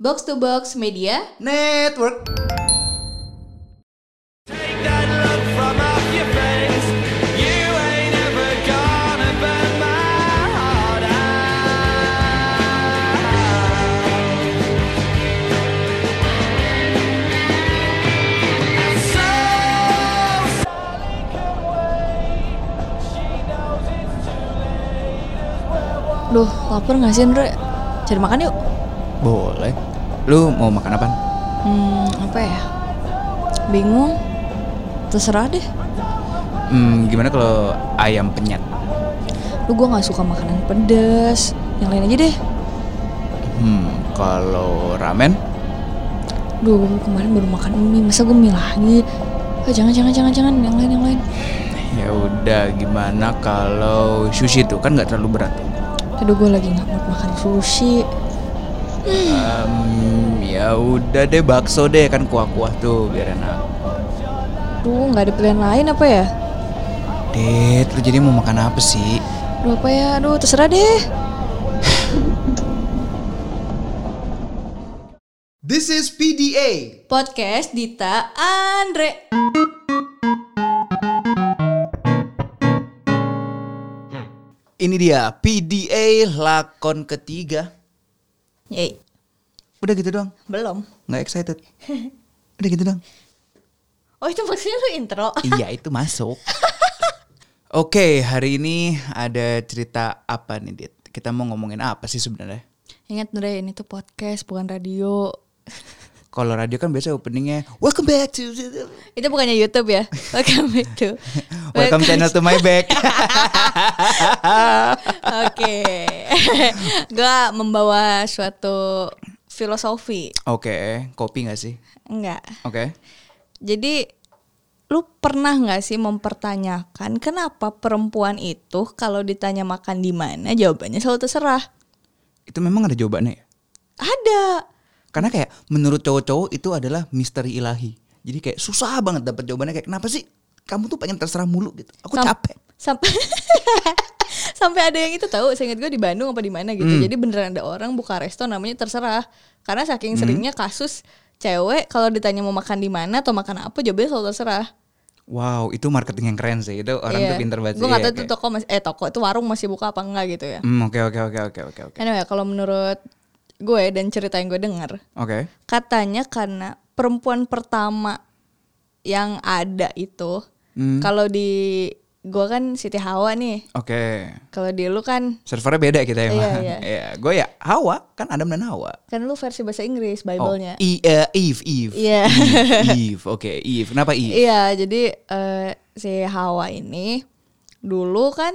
Box to Box Media Network. Take that look from off your face. You ain't ever gonna burn my heart out. So Sally can wait. She knows it's too late as well. Duh, lapar gak sih Andre? Cari makan yuk Boleh. Lu mau makan apa? Hmm, apa ya? Bingung Terserah deh Hmm, gimana kalau ayam penyet? Lu gue gak suka makanan pedas Yang lain aja deh Hmm, kalau ramen? Duh, gue kemarin baru makan mie Masa gue mie lagi? Ah, jangan, jangan, jangan, jangan Yang lain, yang lain Ya udah, gimana kalau sushi tuh kan nggak terlalu berat. Aduh, gue lagi gak mau makan sushi Um, ya udah deh bakso deh kan kuah-kuah tuh biar enak. Duh, gak ada pilihan lain apa ya? Det, lu jadi mau makan apa sih? Duh, apa ya? Aduh, terserah deh This is PDA. Podcast Dita Andre Ini dia PDA lakon ketiga. Yeay, Udah gitu doang, belum nggak excited. Udah gitu doang. Oh itu maksudnya lu intro? iya itu masuk. Oke, hari ini ada cerita apa nih, Dit? Kita mau ngomongin apa sih sebenarnya? Ingat Andre, ini tuh podcast bukan radio Kalau radio kan biasa openingnya Welcome back to Itu bukannya YouTube ya? Welcome back to Welcome channel to my back. Oke Gua membawa suatu filosofi Oke, kopi nggak sih? Enggak Oke. Jadi Lu pernah nggak sih mempertanyakan Kenapa perempuan itu Kalau ditanya makan di mana Jawabannya selalu terserah Itu memang ada jawabannya ya? Ada Karena kayak menurut cowok-cowok itu adalah misteri ilahi. Jadi kayak susah banget dapat jawabannya kayak kenapa sih kamu tuh pengen terserah mulu gitu. Aku Sam- capek. Sampai sampai ada yang itu tahu, saya ingat gue di Bandung apa di mana gitu. Hmm. Jadi beneran ada orang buka resto namanya terserah. Karena saking seringnya kasus cewek kalau ditanya mau makan di mana atau makan apa jawabannya selalu terserah. Wow, itu marketing yang keren sih. Itu orang tuh pinter banget. Gue nggak Iya, tahu itu kayak- toko masih eh toko itu warung masih buka apa enggak gitu ya. Hmm, oke oke oke oke oke oke. Anyway, kalau menurut gue dan cerita yang gue dengar, Oke. katanya karena perempuan pertama yang ada itu Hmm. kalau di gue kan Siti Hawa nih. Oke. Kalau di lu kan Servernya beda kita emang. Iya, iya. Iya, gue ya Hawa, kan Adam dan Hawa. kan lu versi bahasa Inggris Oh, Bible-nya. I, eh, Eve, Eve. Iya. Eve, Eve. Oke, Eve. Kenapa Eve? Iya, jadi eh, si Hawa ini dulu kan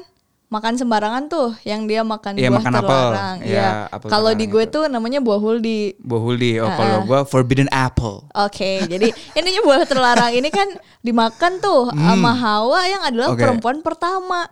makan sembarangan tuh, yang dia makan Iya, buah makan terlarang. Iya, apel Kalau di gue itu. tuh namanya buah huldi. Bohuldi. Oh, kalau gue Forbidden Apple. Oke, jadi intinya buah terlarang ini kan dimakan tuh sama Hawa yang adalah Hmm. Oke. perempuan pertama.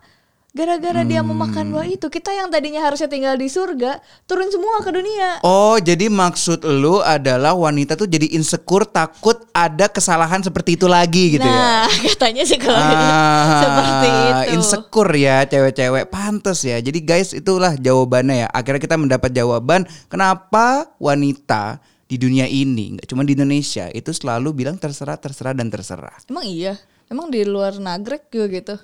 Gara-gara dia Hmm. memakan buah itu, kita yang tadinya harusnya tinggal di surga turun semua ke dunia. Oh, jadi maksud lu adalah wanita tuh jadi insecure takut ada kesalahan seperti itu lagi gitu ya? nah, katanya sih kalau seperti itu. Insecure ya cewek-cewek pantas ya. Jadi guys itulah jawabannya ya. Akhirnya kita mendapat jawaban kenapa wanita di dunia ini nggak cuma di Indonesia itu selalu bilang terserah terserah dan terserah. Emang iya? Emang di luar nagrek juga gitu?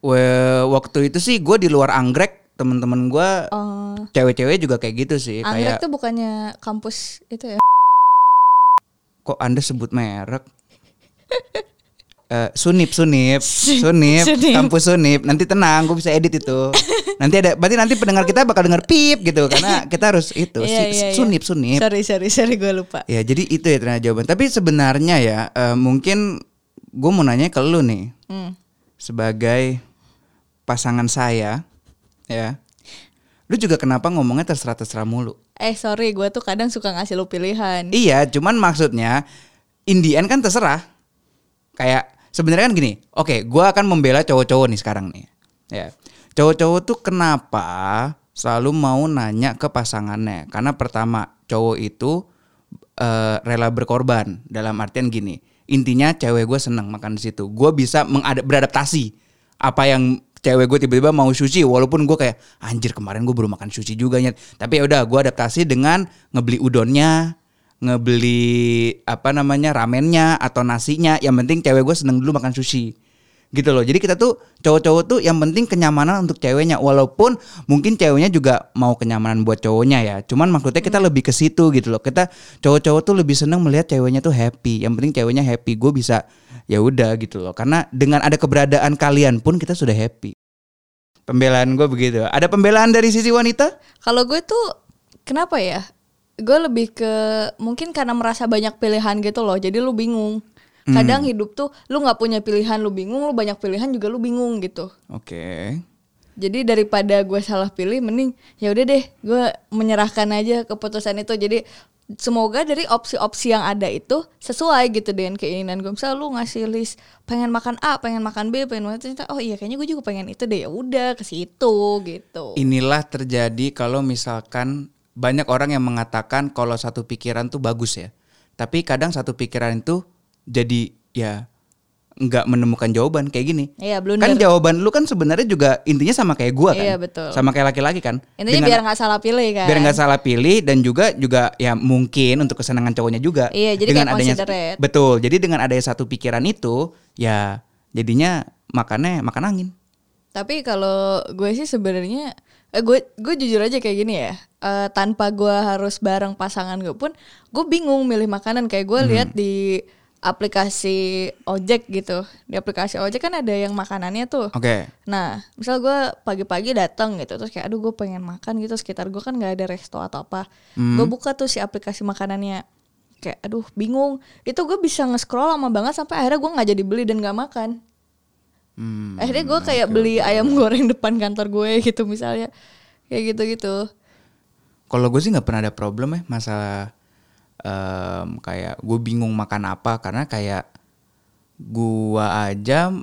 Well, waktu itu sih gue di luar anggrek temen-temen gue Oh, cewek-cewek juga kayak gitu sih Anggrek kayak tuh bukannya kampus itu ya? kok anda sebut merek Eh, sunip sunip sunip Sunip. kampus sunip nanti tenang gue bisa edit itu nanti ada berarti nanti pendengar kita bakal denger pip gitu karena kita harus itu Iya, si- iya, iya. sunip sunip Sorry, sorry, sorry gue lupa. ya jadi itu ya ternyata jawaban tapi sebenarnya ya eh, mungkin gue mau nanya ke lu nih Hmm. sebagai pasangan saya ya lu juga kenapa ngomongnya terserah terserah mulu Eh sorry, gue tuh kadang suka ngasih lu pilihan. Iya, cuman maksudnya in the end kan terserah. Kayak sebenarnya kan gini, oke, gua akan membela cowok-cowok nih sekarang nih. Ya. Cowok-cowok tuh kenapa selalu mau nanya ke pasangannya? Karena pertama, cowok itu eh, rela berkorban dalam artian gini. Intinya cewek gue seneng makan di situ. Gue bisa beradaptasi apa yang cewek gue tiba-tiba mau sushi walaupun gue kayak anjir kemarin gue baru makan sushi juga nyet. Tapi ya udah gue adaptasi dengan ngebeli udonnya ngebeli apa namanya ramennya atau nasinya. Yang penting cewek gue seneng dulu makan sushi. Gitu loh. Jadi kita tuh cowok-cowok tuh yang penting kenyamanan untuk ceweknya. Walaupun mungkin ceweknya juga mau kenyamanan buat cowoknya ya. Cuman maksudnya kita lebih ke situ gitu loh. Kita cowok-cowok tuh lebih seneng melihat ceweknya tuh happy. Yang penting ceweknya happy. Gue bisa ya udah gitu loh karena dengan ada keberadaan kalian pun kita sudah happy pembelaan gue begitu ada pembelaan dari sisi wanita Kalau gue tuh kenapa ya? Gue lebih ke mungkin karena merasa banyak pilihan gitu loh. Jadi lu bingung. Kadang hidup tuh lu nggak punya pilihan, lu bingung, lu banyak pilihan juga lu bingung gitu. oke Jadi daripada gue salah pilih, mending ya udah deh, gue menyerahkan aja keputusan itu. Jadi semoga dari opsi-opsi yang ada itu sesuai gitu dengan keinginan gue. Misal lu ngasih list pengen makan A, pengen makan B, pengen makan C, oh iya kayaknya gue juga pengen itu deh. Ya udah ke situ gitu. Inilah terjadi kalau misalkan banyak orang yang mengatakan kalau satu pikiran tuh bagus ya. Tapi kadang satu pikiran itu jadi ya nggak menemukan jawaban kayak gini. Iya, blunder. Kan jawaban lu kan sebenarnya juga intinya sama kayak gua kan. Iya, betul. Sama kayak laki-laki kan. Intinya Dengan- biar nggak salah pilih kan. biar nggak salah pilih dan juga juga ya mungkin untuk kesenangan cowoknya juga. Iya, jadi kayak considerate. betul. Jadi dengan adanya satu pikiran itu ya jadinya makannya makan angin. Tapi kalau gue sih sebenarnya eh, gue gue jujur aja kayak gini ya. Eh, tanpa gue harus bareng pasangan gue pun gue bingung milih makanan kayak gue lihat di aplikasi ojek gitu. Di aplikasi ojek kan ada yang makanannya tuh. Oke. Nah, misal gue pagi-pagi datang gitu, terus kayak aduh gue pengen makan gitu, sekitar gue kan nggak ada resto atau apa. Gue buka tuh si aplikasi makanannya, kayak aduh bingung. Itu gue bisa nge-scroll lama banget sampai akhirnya gue nggak jadi beli dan nggak makan. Hmm, akhirnya gue kayak beli ayam goreng depan kantor gue gitu misalnya, kayak gitu-gitu. Kalau gue sih nggak pernah ada problem ya masalah em, kayak gue bingung makan apa karena kayak gua aja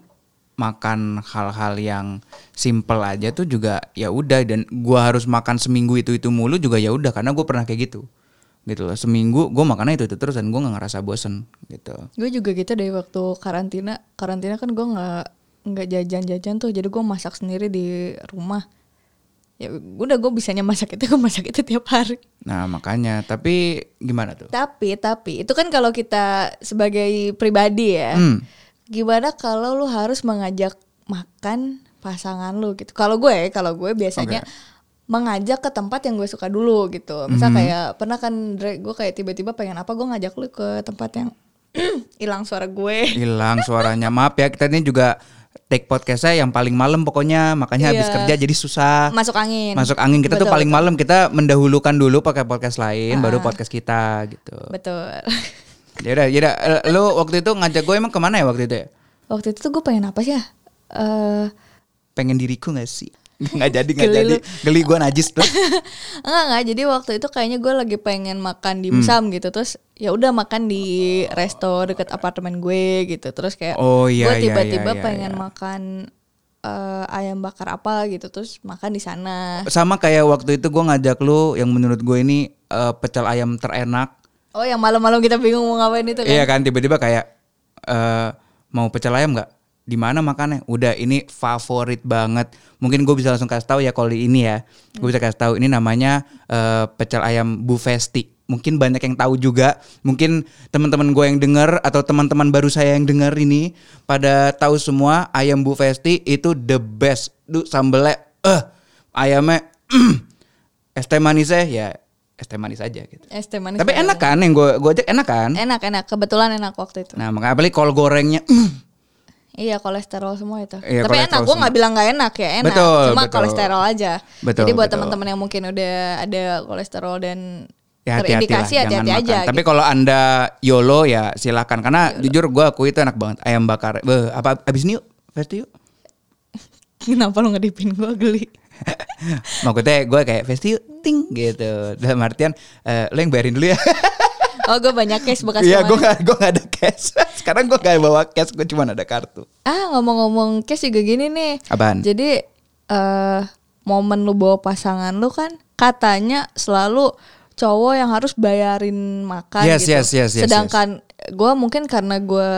makan hal-hal yang simple aja tuh juga ya udah dan gua harus makan seminggu itu itu mulu juga ya udah karena gue pernah kayak gitu gitu loh seminggu gue makannya itu itu terus dan gue nggak ngerasa bosen gitu Gue juga gitu deh waktu karantina. Karantina kan gue nggak nggak jajan-jajan tuh, jadi gue masak sendiri di rumah. Ya udah gue bisanya masak itu gue masak itu tiap hari. nah makanya tapi gimana tuh Tapi tapi itu kan kalau kita sebagai pribadi ya. Hmm. Gimana kalau lu harus mengajak makan pasangan lu gitu. Kalau gue, kalau gue biasanya mengajak ke tempat yang gue suka dulu gitu. Misal kayak pernah kan gue kayak tiba-tiba pengen apa gue ngajak lu ke tempat yang hilang suara gue. hilang suaranya maaf ya kita ini juga take podcastnya yang paling malam pokoknya. Makanya habis Iya. kerja jadi susah. Masuk angin. masuk angin. Kita tuh Betul, paling betul. malam kita mendahulukan dulu pakai podcast lain baru podcast kita gitu. Betul. ya udah ya udah. Eh, lu waktu itu ngajak gue emang ke mana ya waktu itu ya? Waktu itu tuh gue pengen apa sih ya? Eh pengen diriku gak sih? Nggak jadi nggak jadi. geli gue najis tuh enggak enggak. Jadi waktu itu kayaknya gue lagi pengen makan dimsum gitu. Terus ya udah makan di resto deket apartemen gue gitu terus kayak Oh, iya, gue iya, tiba-tiba iya, iya, pengen iya. makan eh, ayam bakar apa gitu terus makan di sana sama kayak waktu itu gue ngajak lu yang menurut gue ini eh, pecel ayam terenak oh yang malam-malam kita bingung mau ngapain itu kan Iya kan tiba-tiba kayak eh mau pecel ayam nggak? Di mana makannya? Udah ini favorit banget. Mungkin gue bisa langsung kasih tahu ya kalau ini ya. Gue bisa kasih tahu ini namanya eh, pecel ayam Bu Festi. Mungkin banyak yang tahu juga. Mungkin teman-teman gue yang denger atau teman-teman baru saya yang denger ini pada tahu semua ayam Bu Festi itu the best. Duh sambelnya eh ayamnya es teh manisnya ya es teh manis aja gitu. es teh manis Tapi enak kan yang gue gue ajak enak kan? enak enak kebetulan enak waktu itu Nah makanya apalagi kol gorengnya mm, Iya kolesterol semua itu. Iya, Tapi enak, gue nggak bilang nggak enak ya enak. Betul, Cuma betul. kolesterol aja. Betul, Jadi buat teman-teman yang mungkin udah ada kolesterol dan ya hati-hati lah terindikasi jangan hati-hati makan. aja. Tapi gitu. kalau anda YOLO ya silakan karena jujur gue akui itu enak banget ayam bakar. Beh, apa abis ini yuk Festi yuk. Kenapa lo ngedipin gue geli? Maksudnya gue kayak Festi yuk ting gitu. Dalam artian eh, lo yang bayarin dulu ya. Oh gue banyak cash bekas Iya gue gak gue gak ada cash. Sekarang gue gak bawa cash gue cuma ada kartu. Ah ngomong-ngomong cash juga gini nih. Apaan? Jadi eh momen lu bawa pasangan lu kan katanya selalu cowok yang harus bayarin makan Yes, gitu. yes, yes, yes, Sedangkan gue mungkin karena gue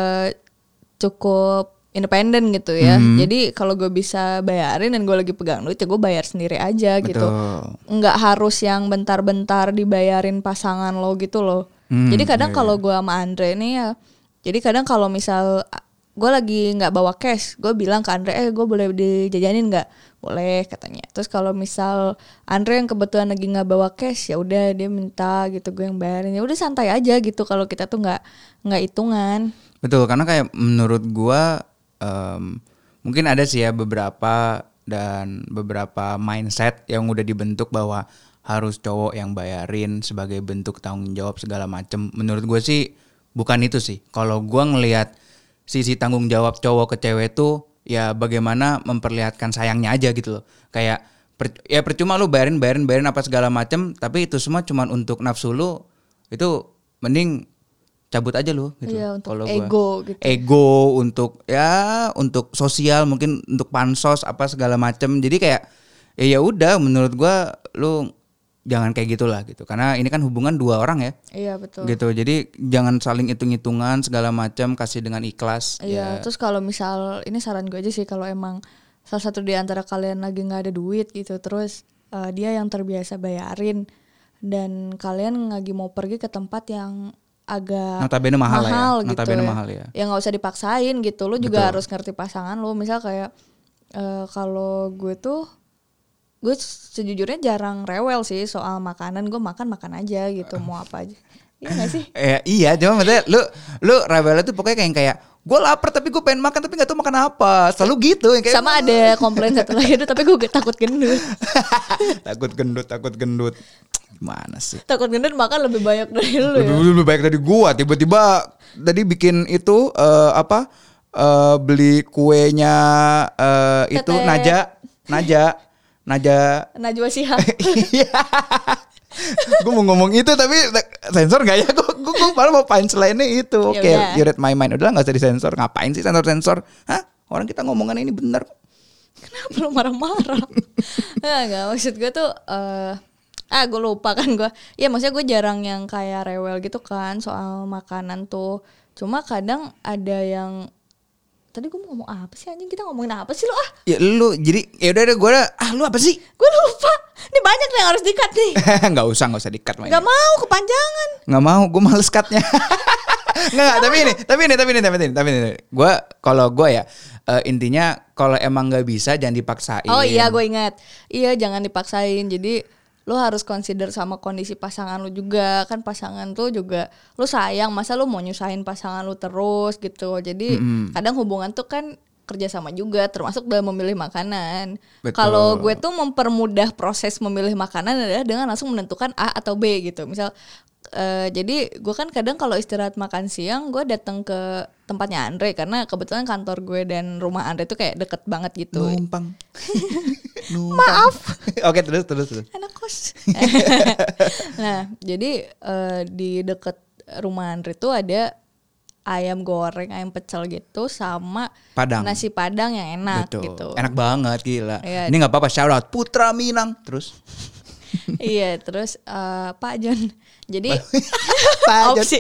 cukup independen gitu ya. Mhm. Jadi kalau gue bisa bayarin dan gue lagi pegang duit ya gue bayar sendiri aja gitu. Betul. Nggak harus yang bentar-bentar dibayarin pasangan lo gitu loh. Hmm, jadi kadang iya, kalau gue sama Andre nih ya, jadi kadang kalau misal gue lagi nggak bawa cash, gue bilang ke Andre, eh gue boleh dijajanin nggak? Boleh katanya. Terus kalau misal Andre yang kebetulan lagi nggak bawa cash, ya udah dia minta gitu gue yang bayarin. Ya udah santai aja gitu kalau kita tuh nggak nggak hitungan. Betul, karena kayak menurut gua em, mungkin ada sih ya beberapa dan beberapa mindset yang udah dibentuk bahwa harus cowok yang bayarin sebagai bentuk tanggung jawab segala macem. Menurut gue sih bukan itu sih. Kalau gua ngelihat sisi tanggung jawab cowok ke cewek tuh ya bagaimana memperlihatkan sayangnya aja gitu loh. Kayak per- ya percuma lu bayarin bayarin bayarin apa segala macem, tapi itu semua cuman untuk nafsu lu itu mending cabut aja lu gitu. Iya, untuk Kalau gua. ego gitu. Ego untuk ya untuk sosial mungkin untuk pansos apa segala macem. Jadi kayak ya ya udah menurut gua lu jangan kayak gitulah gitu. Karena ini kan hubungan dua orang ya. Iya betul. Gitu. Jadi jangan saling hitung-hitungan segala macam kasih dengan ikhlas. Iya, Ya. terus kalau misal ini saran gue aja sih kalau emang salah satu di antara kalian lagi nggak ada duit gitu, terus eh, dia yang terbiasa bayarin dan kalian lagi mau pergi ke tempat yang agak Notabene mahal lah ya. gitu Notabene ya. mahal ya. Ya nggak usah dipaksain gitu, lu juga Betul. harus ngerti pasangan lu. Misal kayak eh, kalau gue tuh gue sejujurnya jarang rewel sih soal makanan. Gue makan makan aja gitu. Mau apa aja. Iya gak sih? Eh, iya, cuma maksudnya lu lu rebel tuh pokoknya kayak kayak gue lapar tapi gue pengen makan tapi nggak tahu makan apa. Selalu gitu. Yang kayak sama ada komplain satu lagi tuh tapi gue takut gendut. Takut gendut, takut gendut. Gimana sih? takut gendut makan lebih banyak dari lu ya? Lebih, lebih baik dari gua. Tiba-tiba tadi bikin itu eh, apa eh, beli kuenya eh, itu. Naja Naja Naja Najwa Shihab Iya. gue mau ngomong itu tapi sensor gak ya? Gue gue malah mau punchline-nya itu. Ya Oke, udah. you read my mind. Udah nggak usah disensor. Ngapain sih sensor-sensor? Hah? Orang kita ngomongan ini bener. kenapa lu marah-marah Nggak, nggak maksud gue tuh eh ah gue lupa kan gue ya maksudnya gue jarang yang kayak rewel gitu kan soal makanan tuh cuma kadang ada yang tadi gue mau ngomong apa sih anjing? Kita ngomongin apa sih lo ah? Ya lu jadi ya udah gue ah lu apa sih? gue lupa. Ini banyak yang harus dikat nih. Nggak usah nggak usah dikat nggak mau kepanjangan. Nggak mau gue males cutnya. Nggak tapi ini tapi ini tapi ini tapi ini tapi ini. Gue kalau gue ya eh, intinya kalau emang nggak bisa jangan dipaksain. Oh iya gue ingat. Iya jangan dipaksain. Jadi lu harus consider sama kondisi pasangan lu juga. Kan pasangan tuh juga Lu sayang Masa lu mau nyusahin pasangan lu terus gitu. Jadi kadang hubungan tuh kan kerjasama juga Termasuk dalam memilih makanan. Kalau gue tuh mempermudah proses memilih makanan adalah Dengan langsung menentukan A atau B gitu. Misal eh, Jadi gue kan kadang kalau istirahat makan siang Gue datang ke tempatnya Andre. Karena kebetulan kantor gue dan rumah Andre tuh kayak deket banget gitu. Numpang. Maaf. Oke terus terus terus. anak nah, jadi eh, di deket rumah Andre tuh ada ayam goreng, ayam pecel gitu sama Padang. nasi padang yang enak Betul. gitu. Enak banget gila. Iya. Ini nggak apa-apa shout out Putra Minang terus. iya, terus eh, Pak John. Jadi Pak John. opsi.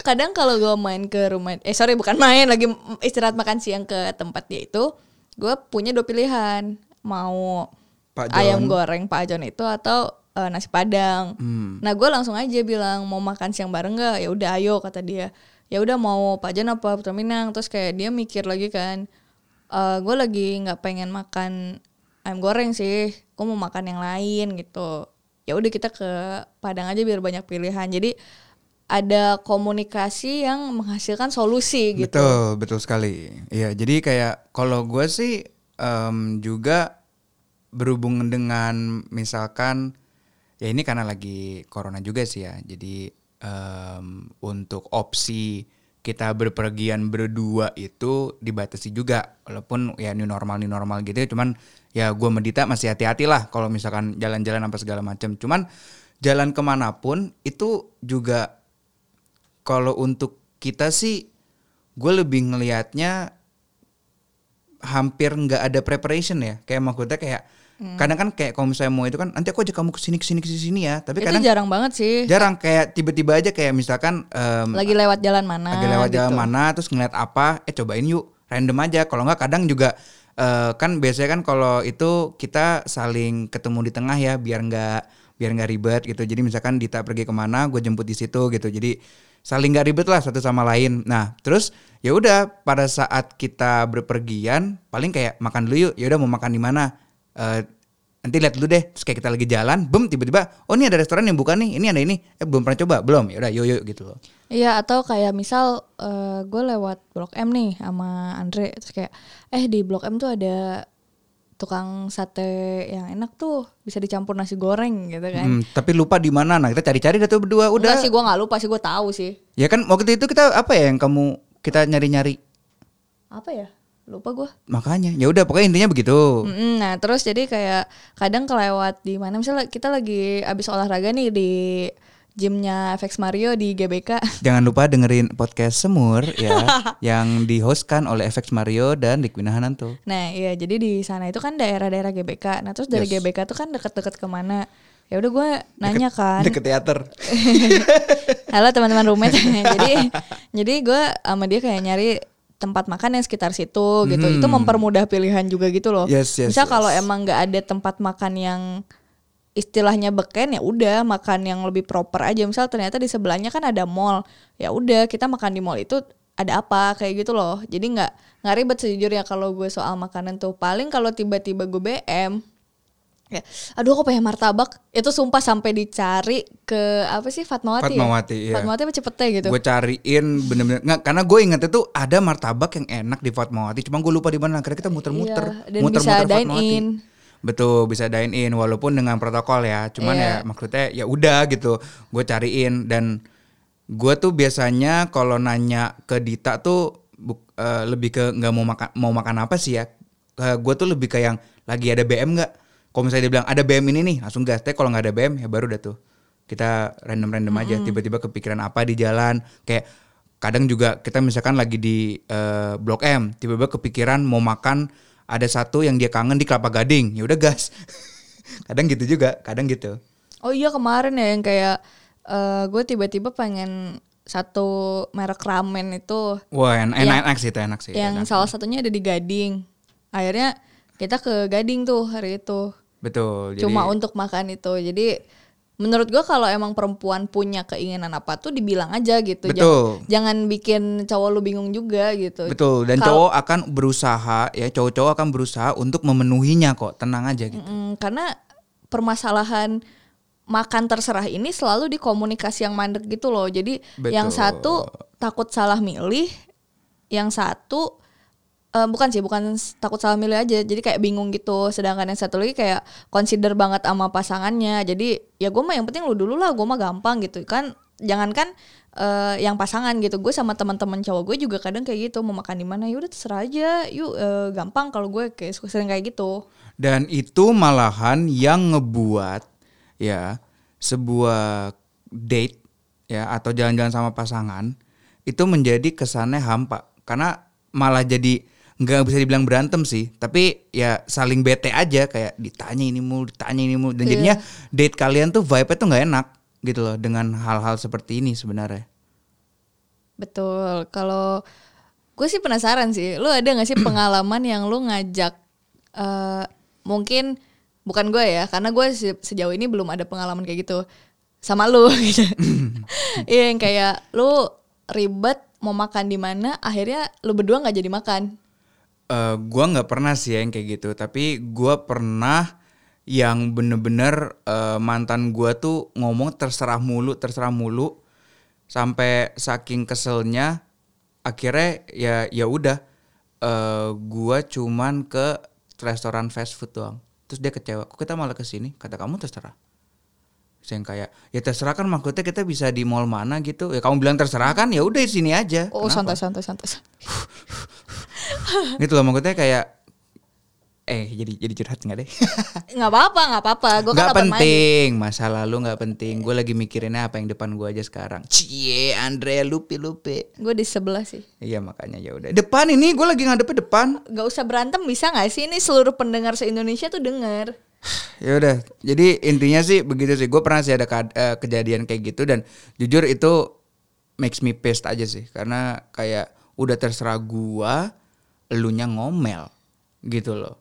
Kadang kalau gue main ke rumah, eh sorry bukan main, lagi istirahat makan siang ke tempat dia itu, gue punya dua pilihan, mau Pak John. ayam goreng Pak John itu atau eh, nasi padang. Hmm. Nah gue langsung aja bilang mau makan siang bareng nggak? Ya udah ayo kata dia. Ya udah mau Pak John apa Putra Minang? Terus kayak dia mikir lagi kan, eh gue lagi nggak pengen makan ayam goreng sih, gue mau makan yang lain gitu. Ya udah kita ke Padang aja biar banyak pilihan. Jadi ada komunikasi yang menghasilkan solusi gitu. Betul, betul sekali. Iya, jadi kayak kalau gue sih em, juga berhubungan dengan misalkan ya ini karena lagi corona juga sih ya. Jadi em, untuk opsi kita berpergian berdua itu dibatasi juga. Walaupun ya new normal new normal gitu ya. Cuman ya gue medita masih hati-hati lah kalau misalkan jalan-jalan apa segala macam cuman jalan ke mana pun itu juga kalau untuk kita sih gue lebih ngelihatnya hampir nggak ada preparation ya. Kayak maksudnya kayak kadang kan kayak kalau misalnya mau itu kan nanti aku aja kamu ke sini ke sini ke sini ya. Tapi Itu kadang jarang banget sih. jarang kayak tiba-tiba aja kayak misalkan em, Lagi lewat jalan mana? lagi lewat jalan gitu. mana terus ngeliat apa eh cobain yuk random aja. Kalau nggak kadang juga eh, kan biasanya kan kalau itu kita saling ketemu di tengah ya biar nggak biar nggak ribet gitu. Jadi misalkan Dita pergi ke mana gue jemput di situ gitu. Jadi saling nggak ribet lah satu sama lain. Nah terus ya udah pada saat kita berpergian paling kayak makan dulu yuk. Ya udah mau makan di mana Eh, nanti lihat dulu deh. Terus kayak kita lagi jalan bum tiba-tiba oh ini ada restoran yang buka nih ini ada ini. Eh belum pernah coba? Belum? Ya udah yuk yuk gitu loh. Iya atau kayak misal gue lewat Blok M nih sama Andre. Terus kayak eh di Blok M tuh ada tukang sate yang enak tuh bisa dicampur nasi goreng gitu kan. Hmm, tapi lupa di mana. Nah kita cari-cari dah tuh berdua udah. Enggak sih gue nggak lupa sih gue tahu sih. Ya kan waktu itu kita apa ya yang kamu kita nyari-nyari? Apa ya? Lupa gue. makanya. Ya udah pokoknya intinya begitu. Mm-mm, Nah terus jadi kayak kadang kelewat di mana misalnya kita lagi abis olahraga nih di gymnya FX Mario di GBK. Jangan lupa dengerin podcast Semur ya yang dihostkan oleh FX Mario dan Likwina Hananto. Nah iya jadi di sana itu kan daerah-daerah GBK. Nah terus dari Yes. GBK tuh kan deket-deket ke mana? Ya udah gue nanya kan. Deket teater. Halo teman-teman roommate. jadi jadi gue sama dia kayak nyari tempat makan yang sekitar situ gitu. Itu mempermudah pilihan juga gitu loh. Hmm. Yes, yes, Misal yes. kalau emang nggak ada tempat makan yang istilahnya beken ya udah makan yang lebih proper aja. Misal ternyata di sebelahnya kan ada mall. Ya udah kita makan di mall itu ada apa kayak gitu loh. Jadi nggak nggak ribet sejujurnya kalau gue soal makanan tuh. Paling kalau tiba-tiba gue BM ya aduh aku pengen martabak itu sumpah sampai dicari ke apa sih Fatmawati Fatmawati, ya? iya. Fatmawati apa Cepete gitu Gue cariin bener-bener nggak karena gue ingetnya tuh ada martabak yang enak di Fatmawati. Cuma gue lupa di mana. Akhirnya kita muter-muter. Iya, dan bisa dine in. Betul bisa dine in walaupun dengan protokol ya. Cuman Iya. ya maksudnya ya udah gitu. Gue cariin dan gue tuh biasanya kalau nanya ke Dita tuh buk- eh, lebih ke nggak mau makan mau makan apa sih ya. gue tuh lebih ke yang lagi ada BM nggak. Kalau misalnya dia bilang ada BM ini nih langsung gas. Tapi kalau nggak ada BM ya baru dah tuh. Kita random-random aja. Tiba-tiba kepikiran apa di jalan. Kayak kadang juga kita misalkan lagi di eh, Blok M tiba-tiba kepikiran mau makan ada satu yang dia kangen di Kelapa Gading. Ya udah gas. Kadang gitu juga kadang gitu. Oh iya kemarin ya yang kayak eh, gue tiba-tiba pengen satu merek ramen itu. Wah en- Yang- enak-enak sih itu enak sih yang enak. salah satunya ada di Gading. Akhirnya kita ke Gading tuh hari itu betul jadi cuma untuk makan itu jadi menurut gue kalau emang perempuan punya keinginan apa tuh dibilang aja gitu Betul. jangan, jangan bikin cowok lu bingung juga gitu betul dan Kalau- cowok akan berusaha ya cowok-cowok akan berusaha untuk memenuhinya kok tenang aja gitu Mm, karena permasalahan makan terserah ini selalu di komunikasi yang mandek gitu loh. Jadi Betul. yang satu takut salah milih, yang satu eh, bukan sih, bukan takut salah milih aja. Jadi kayak bingung gitu. Sedangkan yang satu lagi kayak consider banget sama pasangannya. Jadi ya gue mah yang penting lu dulu lah, gue mah gampang gitu kan. Jangankan eh, yang pasangan gitu. Gue sama teman-teman cowok gue juga kadang kayak gitu mau makan di mana ya udah terserah aja. Yuk eh, gampang kalau gue kayak sering kayak gitu. Dan itu malahan yang ngebuat ya sebuah date ya atau jalan-jalan sama pasangan itu menjadi kesannya hampa karena malah jadi nggak bisa dibilang berantem sih tapi ya saling bete aja kayak ditanya ini mulu ditanya ini mulu dan jadinya date kalian tuh vibe-nya tuh nggak enak gitu loh dengan hal-hal seperti ini sebenarnya Betul. Kalau gue sih penasaran sih, lu ada gak sih pengalaman yang lu ngajak eh mungkin bukan gue ya, karena gue se- sejauh ini belum ada pengalaman kayak gitu sama lu gitu. Iya yang kayak lu ribet mau makan di mana, akhirnya lu berdua nggak jadi makan. Eh gua nggak pernah sih ya yang kayak gitu. Tapi gua pernah yang bener-bener eh, mantan gua tuh ngomong terserah mulu terserah mulu sampai saking keselnya akhirnya ya ya udah eh gua cuman ke restoran fast food doang. Terus dia kecewa kok kita malah ke sini? Kata kamu terserah. Saya yang kayak ya terserah kan maksudnya kita bisa di mall mana gitu. Ya kamu bilang terserah kan ya udah di sini aja. Oh Kenapa? santai santai santai. gitu loh maksudnya kayak eh jadi jadi curhat nggak deh? Nggak apa-apa nggak apa-apa. Gue kan nggak penting masa lalu nggak penting. Gue lagi mikirinnya apa yang depan gue aja sekarang. Cie Andre lupi lupi. Gue di sebelah sih. iya makanya ya udah. Depan ini gue lagi ngadepnya depan. Gak usah berantem bisa nggak sih? Ini seluruh pendengar se Indonesia tuh denger. ya udah jadi intinya sih begitu sih. Gue pernah sih ada eh, kejadian kayak gitu dan jujur itu makes me pissed aja sih. Karena kayak udah terserah gua elunya ngomel gitu loh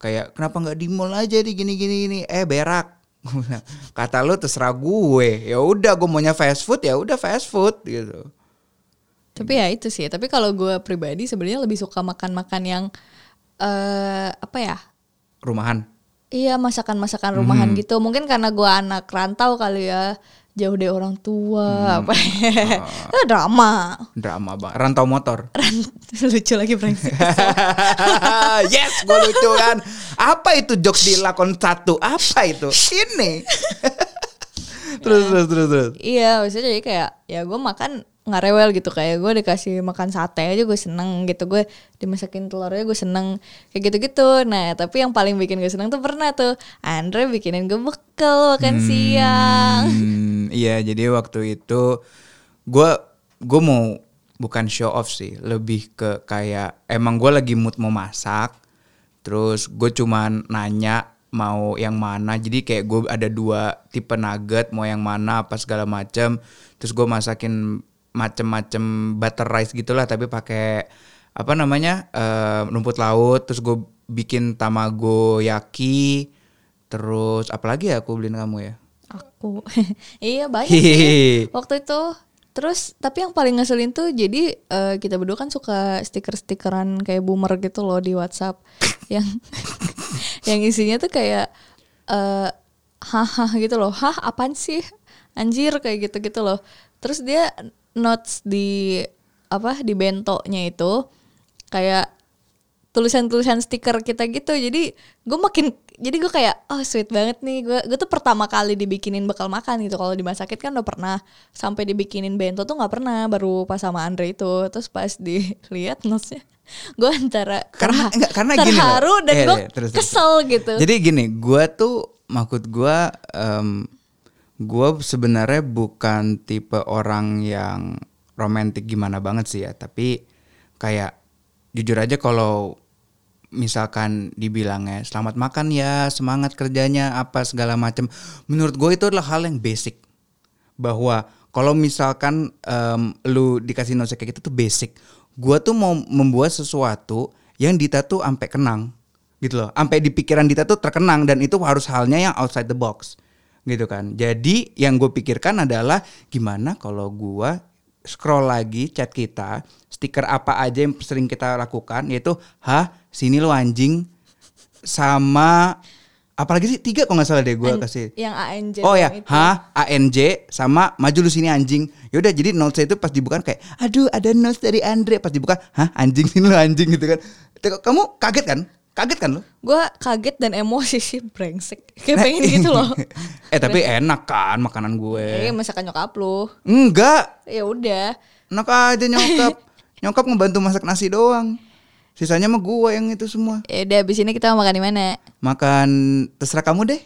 kayak kenapa nggak di mall aja di gini gini gini eh berak Kata lu terserah gue. Ya udah gue maunya fast food ya udah fast food gitu. Tapi ya itu sih. Tapi kalau gue pribadi sebenarnya lebih suka makan-makan yang eh apa ya? Rumahan. Iya masakan-masakan rumahan Hmm. gitu. Mungkin karena gue anak rantau kali ya. Jauh dari orang Hmm. tua. Apa Ah. ya? drama. Drama bang. Rantau motor. Lucu lagi brengsek. yes, gue lucu kan. Apa itu jokes di lakon satu? Apa itu? Ini. terus terus terus terus. Iya, maksudnya jadi kayak ya gue makan nggak rewel gitu. Kayak gue dikasih makan sate aja gue seneng gitu. Gue dimasakin telurnya gue seneng. Kayak gitu gitu nah tapi yang paling bikin gue seneng tuh pernah tuh Andre bikinin gue bekal makan siang. Hmm, iya, jadi waktu itu gue gue mau bukan show off sih, lebih ke kayak emang gue lagi mood mau masak, terus gue cuman nanya mau yang mana, jadi kayak gue ada dua tipe nugget, mau yang mana apa segala macem, terus gue masakin macem-macem butter rice gitulah, tapi pakai apa namanya eh, rumput laut, terus gue bikin tamago yaki, terus apalagi ya aku beliin kamu ya? aku. Iya banyak sih. Waktu itu. Terus tapi yang paling ngeselin tuh jadi eh, kita berdua kan suka stiker-stikeran kayak boomer gitu loh di WhatsApp. Yang yang isinya tuh kayak eh haha gitu loh. Hah apaan sih? Anjir kayak gitu gitu loh. Terus dia notes di apa di bentonya itu kayak tulisan-tulisan stiker kita gitu. Jadi gue makin jadi gue kayak oh sweet banget nih. Gue gue tuh pertama kali dibikinin bekal makan gitu. Kalau di masakin kan udah pernah sampai dibikinin bento tuh nggak pernah baru pas sama Andre itu. Terus pas dilihat notesnya gue antara Karena- terha- enggak, karena gini loh. terharu dan Iya, gue iya, terus, terus, kesel gitu. Jadi gini, gua tuh maksud gua em, gua sebenarnya bukan tipe orang yang romantis gimana banget sih ya, tapi kayak jujur aja kalau misalkan dibilangnya selamat makan ya, semangat kerjanya apa segala macam. Menurut gue itu adalah hal yang basic. Bahwa kalau misalkan em, lu dikasih notes kayak gitu tuh basic. Gua tuh mau membuat sesuatu yang Dita tuh sampai kenang gitu loh. Sampai di pikiran Dita tuh terkenang dan itu harus halnya yang outside the box gitu kan. Jadi yang gue pikirkan adalah gimana kalau gua scroll lagi chat kita, stiker apa aja yang sering kita lakukan yaitu hah sini lo anjing sama apalagi sih tiga kalau nggak salah deh gue kasih yang ANJ Oh ya, itu. H, ANJ sama maju lu sini anjing. Yaudah jadi notes itu pas dibuka kayak, aduh ada notes dari Andre. Pas dibuka, hah anjing sini lu anjing gitu kan. Kamu kaget kan? Kaget kan lu? gue kaget dan emosi sih brengsek kayak pengen gitu loh eh tapi enak kan makanan gue. eh masakan nyokap lu Enggak, ya udah enak aja nyokap. nyokap ngebantu masak nasi doang. Sisanya mah gue yang itu semua. ya udah abis ini kita mau makan di mana Makan terserah kamu deh.